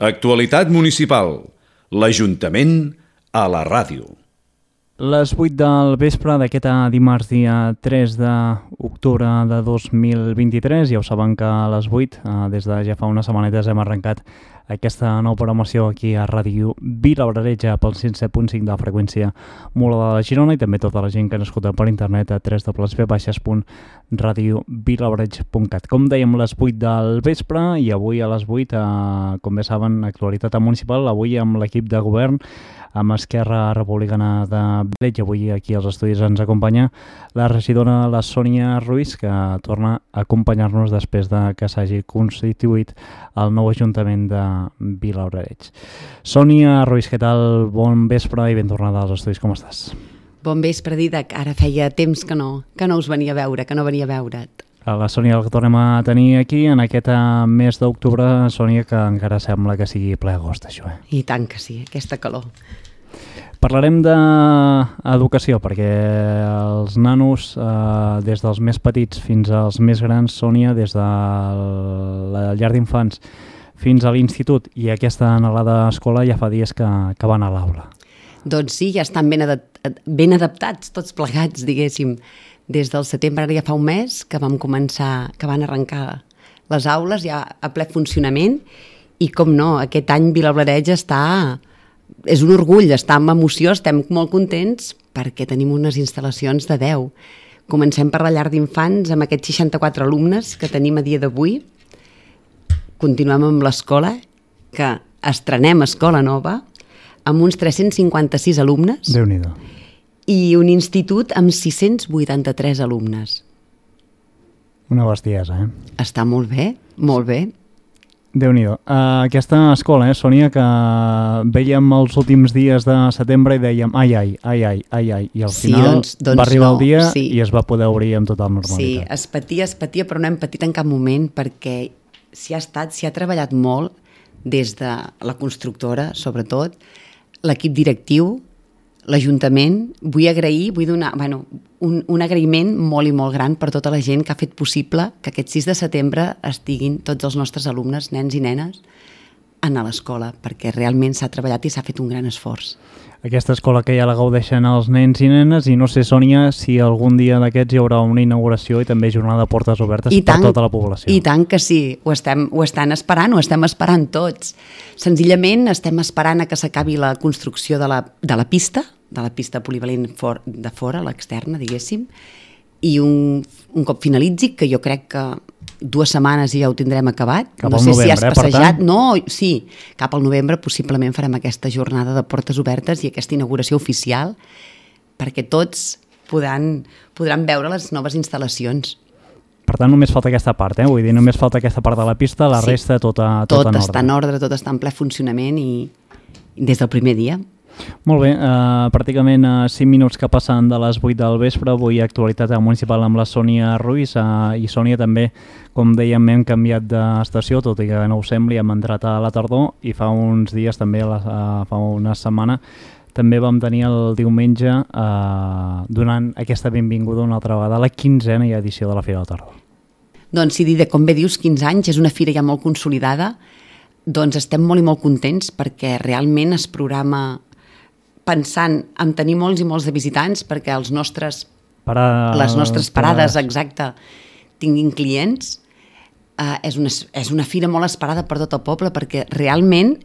Actualitat municipal. L'Ajuntament a la ràdio. Les 8 del vespre d'aquest dimarts dia 3 d'octubre de 2023, ja ho saben que a les 8, eh, des de ja fa unes setmanetes hem arrencat aquesta nova programació aquí a Ràdio Vilabrareja pel 107.5 de freqüència modulada de la Girona i també tota la gent que ens escolta per internet a www.radiovilabrareja.cat Com dèiem, les 8 del vespre i avui a les 8, eh, com bé saben, actualitat municipal, avui amb l'equip de govern amb Esquerra Republicana de Vilareja. Avui aquí als estudis ens acompanya la regidora la Sònia Ruiz, que torna a acompanyar-nos després de que s'hagi constituït el nou Ajuntament de Vilareig. Sònia Ruiz, què tal? Bon vespre i ben tornada als estudis, com estàs? Bon vespre, Didac. Ara feia temps que no, que no us venia a veure, que no venia a veure't. A la Sònia la tornem a tenir aquí en aquest eh, mes d'octubre, Sònia, que encara sembla que sigui ple agost, això. Eh? I tant que sí, aquesta calor. Parlarem d'educació, perquè els nanos, eh, des dels més petits fins als més grans, Sònia, des de la llar d'infants fins a l'institut i aquesta anhelada escola ja fa dies que, que van a l'aula. Doncs sí, ja estan ben, adap ben adaptats, tots plegats, diguéssim. Des del setembre, ara ja fa un mes, que vam començar, que van arrencar les aules ja a ple funcionament i com no, aquest any Vilablareig està és un orgull, està amb emoció, estem molt contents perquè tenim unes instal·lacions de 10. Comencem per la llar d'infants amb aquests 64 alumnes que tenim a dia d'avui. Continuem amb l'escola, que estrenem escola nova, amb uns 356 alumnes. déu nhi I un institut amb 683 alumnes. Una bestiesa, eh? Està molt bé, molt bé déu nhi uh, Aquesta escola, eh, Sònia, que veiem els últims dies de setembre i dèiem ai, ai, ai, ai, ai, ai, i al sí, final doncs, doncs va arribar no, el dia sí. i es va poder obrir amb total normalitat. Sí, es patia, es patia, però no hem patit en cap moment perquè s'hi ha estat, s'hi ha treballat molt des de la constructora, sobretot, l'equip directiu, l'Ajuntament, vull agrair, vull donar bueno, un, un agraïment molt i molt gran per tota la gent que ha fet possible que aquest 6 de setembre estiguin tots els nostres alumnes, nens i nenes, a l'escola, perquè realment s'ha treballat i s'ha fet un gran esforç. Aquesta escola que ja la gaudeixen els nens i nenes i no sé, Sònia, si algun dia d'aquests hi haurà una inauguració i també jornada de portes obertes I tant, per tota la població. I tant que sí, ho estem, ho estan esperant, ho estem esperant tots. Senzillament estem esperant a que s'acabi la construcció de la, de la pista, de la pista polivalent for, de fora, l'externa, diguéssim, i un, un cop finalitzi, que jo crec que dues setmanes i ja ho tindrem acabat. Cap no sé novembre, si has passejat. eh, No, sí, cap al novembre possiblement farem aquesta jornada de portes obertes i aquesta inauguració oficial perquè tots podran, podran veure les noves instal·lacions. Per tant, només falta aquesta part, eh? Vull dir, només falta aquesta part de la pista, la Sí. resta tota, Tot, tot en està ordre. en ordre, tot està en ple funcionament i des del primer dia. Molt bé, eh, pràcticament uh, 5 minuts que passen de les 8 del vespre, avui actualitat municipal amb la Sònia Ruiz uh, i Sònia també, com dèiem, hem canviat d'estació, tot i que no ho sembli, hem entrat a la tardor i fa uns dies també, la, uh, fa una setmana, també vam tenir el diumenge eh, donant aquesta benvinguda una altra vegada a la quinzena edició de la Fira de la Tardor. Doncs de com bé dius, 15 anys, és una fira ja molt consolidada, doncs estem molt i molt contents perquè realment es programa pensant en tenir molts i molts de visitants perquè els nostres, Para, les nostres parades, exacte, tinguin clients. Uh, és, una, és una fira molt esperada per tot el poble perquè realment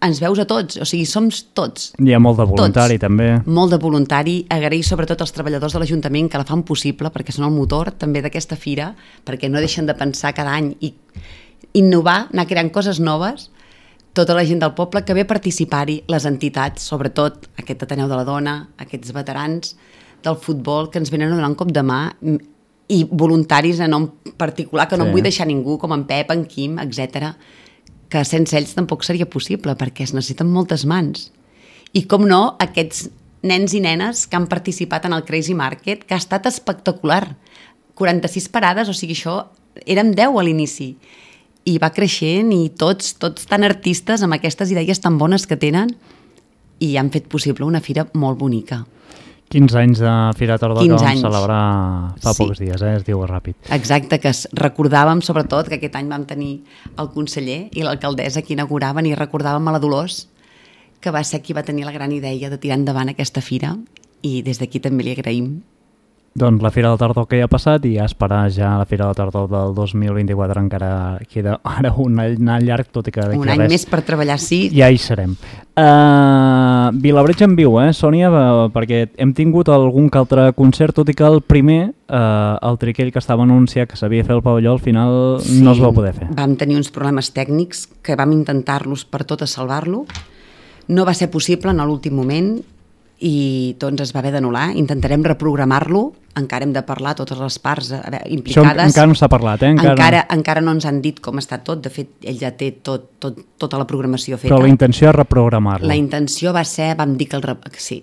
ens veus a tots, o sigui, som tots. Hi ha molt de voluntari Tots. també. Molt de voluntari, agrair sobretot als treballadors de l'Ajuntament que la fan possible, perquè són el motor també d'aquesta fira, perquè no deixen de pensar cada any i innovar, anar creant coses noves, tota la gent del poble que ve a participar-hi, les entitats, sobretot aquest Ateneu de la Dona, aquests veterans del futbol que ens venen a donar un cop de mà i voluntaris en nom particular, que no Sí. em vull deixar ningú, com en Pep, en Quim, etc que sense ells tampoc seria possible, perquè es necessiten moltes mans. I com no, aquests nens i nenes que han participat en el Crazy Market, que ha estat espectacular. 46 parades, o sigui, això érem 10 a l'inici. I va creixent i tots, tots tan artistes amb aquestes idees tan bones que tenen i han fet possible una fira molt bonica. 15 anys de Fira Tardor que 15 vam celebrar fa Sí. pocs dies, eh? es diu ràpid. Exacte, que recordàvem sobretot que aquest any vam tenir el conseller i l'alcaldessa que inauguraven i recordàvem a la Dolors que va ser qui va tenir la gran idea de tirar endavant aquesta fira i des d'aquí també li agraïm. Doncs la Fira de Tardor que ja ha passat i a esperar ja la Fira de Tardor del 2024 encara queda ara un any llarg, tot i que d'aquí Un any res més per treballar, sí. ja hi serem. Uh, Vilabreig en viu, eh, Sònia, uh, perquè hem tingut algun que altre concert, tot i que el primer, uh, el triquell que estava anunciat que s'havia fer al pavelló, al final no es va poder fer. Vam tenir uns problemes tècnics que vam intentar-los per tot a salvar-lo. No va ser possible en l'últim moment i doncs es va haver d'anul·lar. Intentarem reprogramar-lo. Encara hem de parlar totes les parts a veure, Això implicades. encara no s'ha parlat, eh? Encara... Encara, encara no ens han dit com està tot. De fet, ell ja té tot, tot, tota la programació feta. Però la intenció és reprogramar-lo. La intenció va ser, vam dir que, el, sí,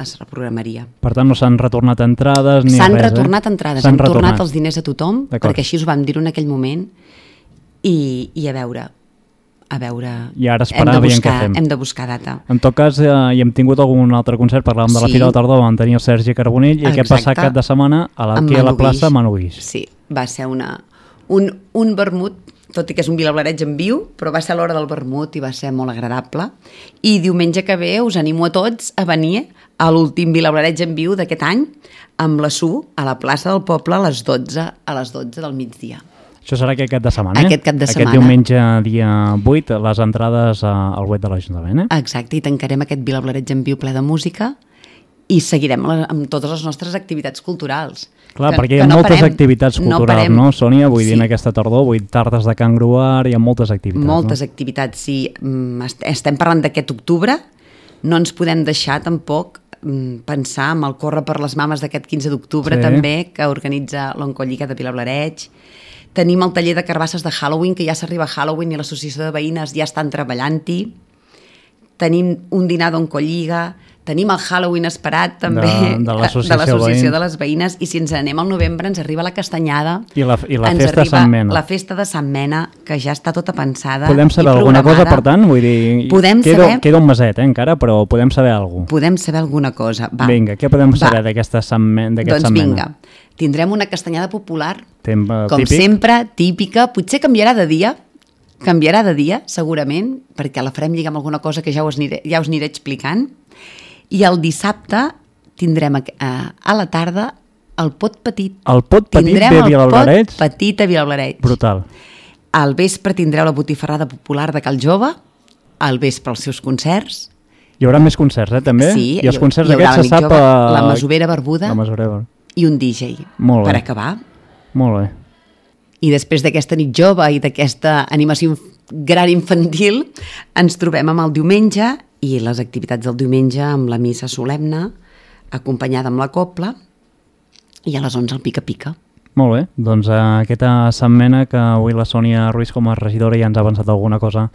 es reprogramaria. Per tant, no s'han retornat entrades ni S'han res, retornat eh? entrades, S'han han tornat retornat. els diners a tothom, perquè així us vam dir en aquell moment, i, i a veure, a veure... I ara hem esperar de aviam buscar, què fem. Hem de buscar data. En tot cas, eh, hi hem tingut algun altre concert, parlàvem de la Sí. Fira de Tardor, vam tenir el Sergi Carbonell, i aquest Exacte. passat cap de setmana a la, aquí a la plaça Guix. Manu Guix. Sí, va ser una, un, un vermut, tot i que és un vilablareig en viu, però va ser l'hora del vermut i va ser molt agradable. I diumenge que ve us animo a tots a venir a l'últim vilablareig en viu d'aquest any amb la SU a la plaça del poble a les 12, a les 12 del migdia. Això serà aquest cap de setmana? Aquest cap de Aquest setmana. diumenge, dia 8, les entrades al web de l'Ajuntament, eh? Exacte, i tancarem aquest vilablareig en viu ple de música i seguirem la, amb totes les nostres activitats culturals. Clar, Que- perquè hi ha no moltes parem, activitats no culturals, parem. no, Sònia? Vull dir, Sí. en aquesta tardor, vull dir, tardes de Can Gruar, hi ha moltes activitats, Moltes no? activitats, sí. Mm, est- Estem parlant d'aquest octubre, no ens podem deixar tampoc mm, pensar en el Corre per les Mames d'aquest 15 d'octubre Sí. també, que organitza l'Oncolliga de Vilablareig. Tenim el taller de carbasses de Halloween, que ja s'arriba a Halloween i l'associació de veïnes ja estan treballant-hi. Tenim un dinar d'Oncolliga, tenim el Halloween esperat també De- de l'associació de de les veïnes i si ens anem al novembre ens arriba la castanyada I la- i la ens festa de Sant Mena. la festa de Sant Mena que ja està tota pensada Podem saber alguna cosa, per tant? Vull dir, Podem queda, saber- queda un meset, eh, encara, però podem saber alguna cosa. podem saber alguna cosa va. Vinga, què podem Va. saber d'aquesta setmana? doncs Sant vinga, Mena? tindrem una castanyada popular Tem, eh, com típic? sempre, típica, potser canviarà de dia, canviarà de dia, segurament, perquè la farem lligar amb alguna cosa que ja us aniré, ja us aniré explicant. I el dissabte tindrem a, a, a la tarda el pot petit. El pot petit tindrem de el Vilablareig? pot petit a Vilablareig. Brutal. Al vespre tindreu la botifarrada popular de Cal Jove, al vespre els seus concerts. Hi haurà més concerts, eh, també? Sí, I els concerts hi haurà aquests se sap... Jove, eh, la Masovera Barbuda La Masovera. i un DJ Molt per bé. acabar. Molt bé. I després d'aquesta nit jove i d'aquesta animació gran infantil, ens trobem amb el diumenge i les activitats del diumenge amb la missa solemne, acompanyada amb la copla, i a les 11 el pica-pica. Molt bé, doncs eh, aquesta setmana que avui la Sònia Ruiz com a regidora ja ens ha avançat alguna cosa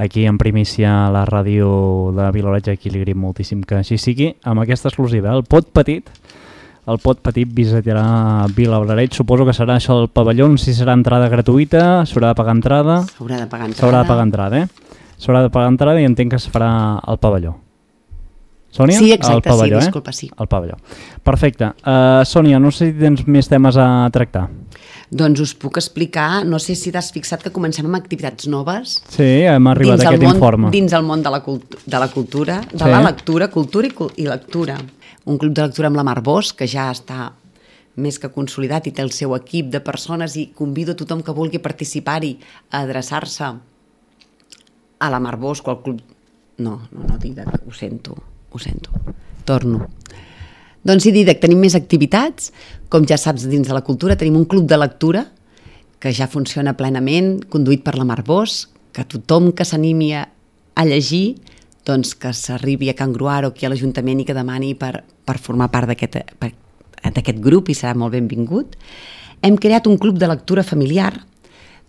aquí en primícia a la ràdio de Vilareig, aquí li agraïm moltíssim que així sigui, amb aquesta exclusiva, el pot petit, el pot petit visitarà Vilareig, suposo que serà això el pavelló, si serà entrada gratuïta, s'haurà de pagar entrada, S'haurà de pagar entrada. s'haurà de pagar entrada, eh? S'haurà de pagar entrada i entenc que es farà al pavelló. Sònia? Sí, exacte, Al pavelló, sí, eh? disculpa, sí. Al pavelló. Perfecte. Uh, Sònia, no sé si tens més temes a tractar. Doncs us puc explicar, no sé si t'has fixat que comencem amb activitats noves, Sí, hem arribat a aquest món, informe. dins el món de la, cultu de la cultura, de Sí. la lectura, cultura i, i lectura. Un club de lectura amb la Mar Bosch, que ja està més que consolidat i té el seu equip de persones i convido a tothom que vulgui participar-hi a adreçar-se a la Mar Bosch o al club... No, no, no, Didac, ho sento, ho sento. Torno. Doncs sí, Didac, tenim més activitats. Com ja saps, dins de la cultura tenim un club de lectura que ja funciona plenament, conduït per la Mar Bosch, que tothom que s'animi a, a llegir doncs que s'arribi a Can Gruar o aquí a l'Ajuntament i que demani per, per formar part d'aquest grup i serà molt benvingut. Hem creat un club de lectura familiar,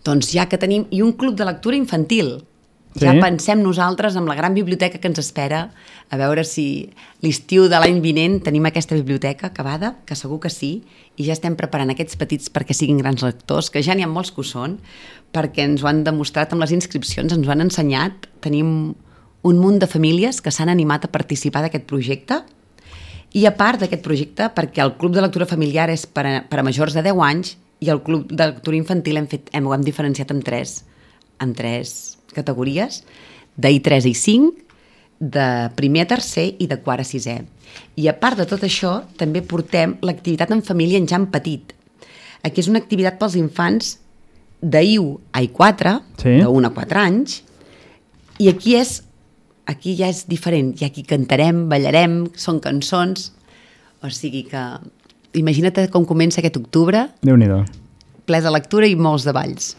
doncs ja que tenim, i un club de lectura infantil. Sí. Ja pensem nosaltres amb la gran biblioteca que ens espera, a veure si l'estiu de l'any vinent tenim aquesta biblioteca acabada, que segur que sí, i ja estem preparant aquests petits perquè siguin grans lectors, que ja n'hi ha molts que ho són, perquè ens ho han demostrat amb les inscripcions, ens ho han ensenyat, tenim un munt de famílies que s'han animat a participar d'aquest projecte. I a part d'aquest projecte, perquè el Club de Lectura Familiar és per a, per a majors de 10 anys i el Club de Lectura Infantil hem, fet, hem, ho hem diferenciat en tres, en tres categories, d'I3 i 5, de primer a tercer i de quart a sisè. I a part de tot això, també portem l'activitat en família en Jan Petit. Aquí és una activitat pels infants d'I1 a I4, Sí. de 1 a 4 anys, i aquí és aquí ja és diferent, i aquí cantarem, ballarem, són cançons, o sigui que imagina't com comença aquest octubre, déu nhi ple de lectura i molts de balls.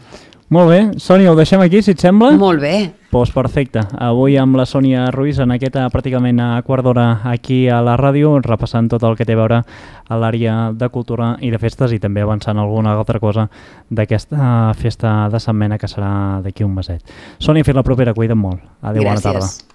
Molt bé, Sònia, ho deixem aquí, si et sembla? Molt bé, Doncs perfecte. Avui amb la Sònia Ruiz en aquesta pràcticament a quart d'hora aquí a la ràdio, repassant tot el que té a veure a l'àrea de cultura i de festes i també avançant alguna altra cosa d'aquesta festa de Sant Mena que serà d'aquí un meset. Sònia, fins la propera, cuida't molt. Adéu, bona tarda. gràcies.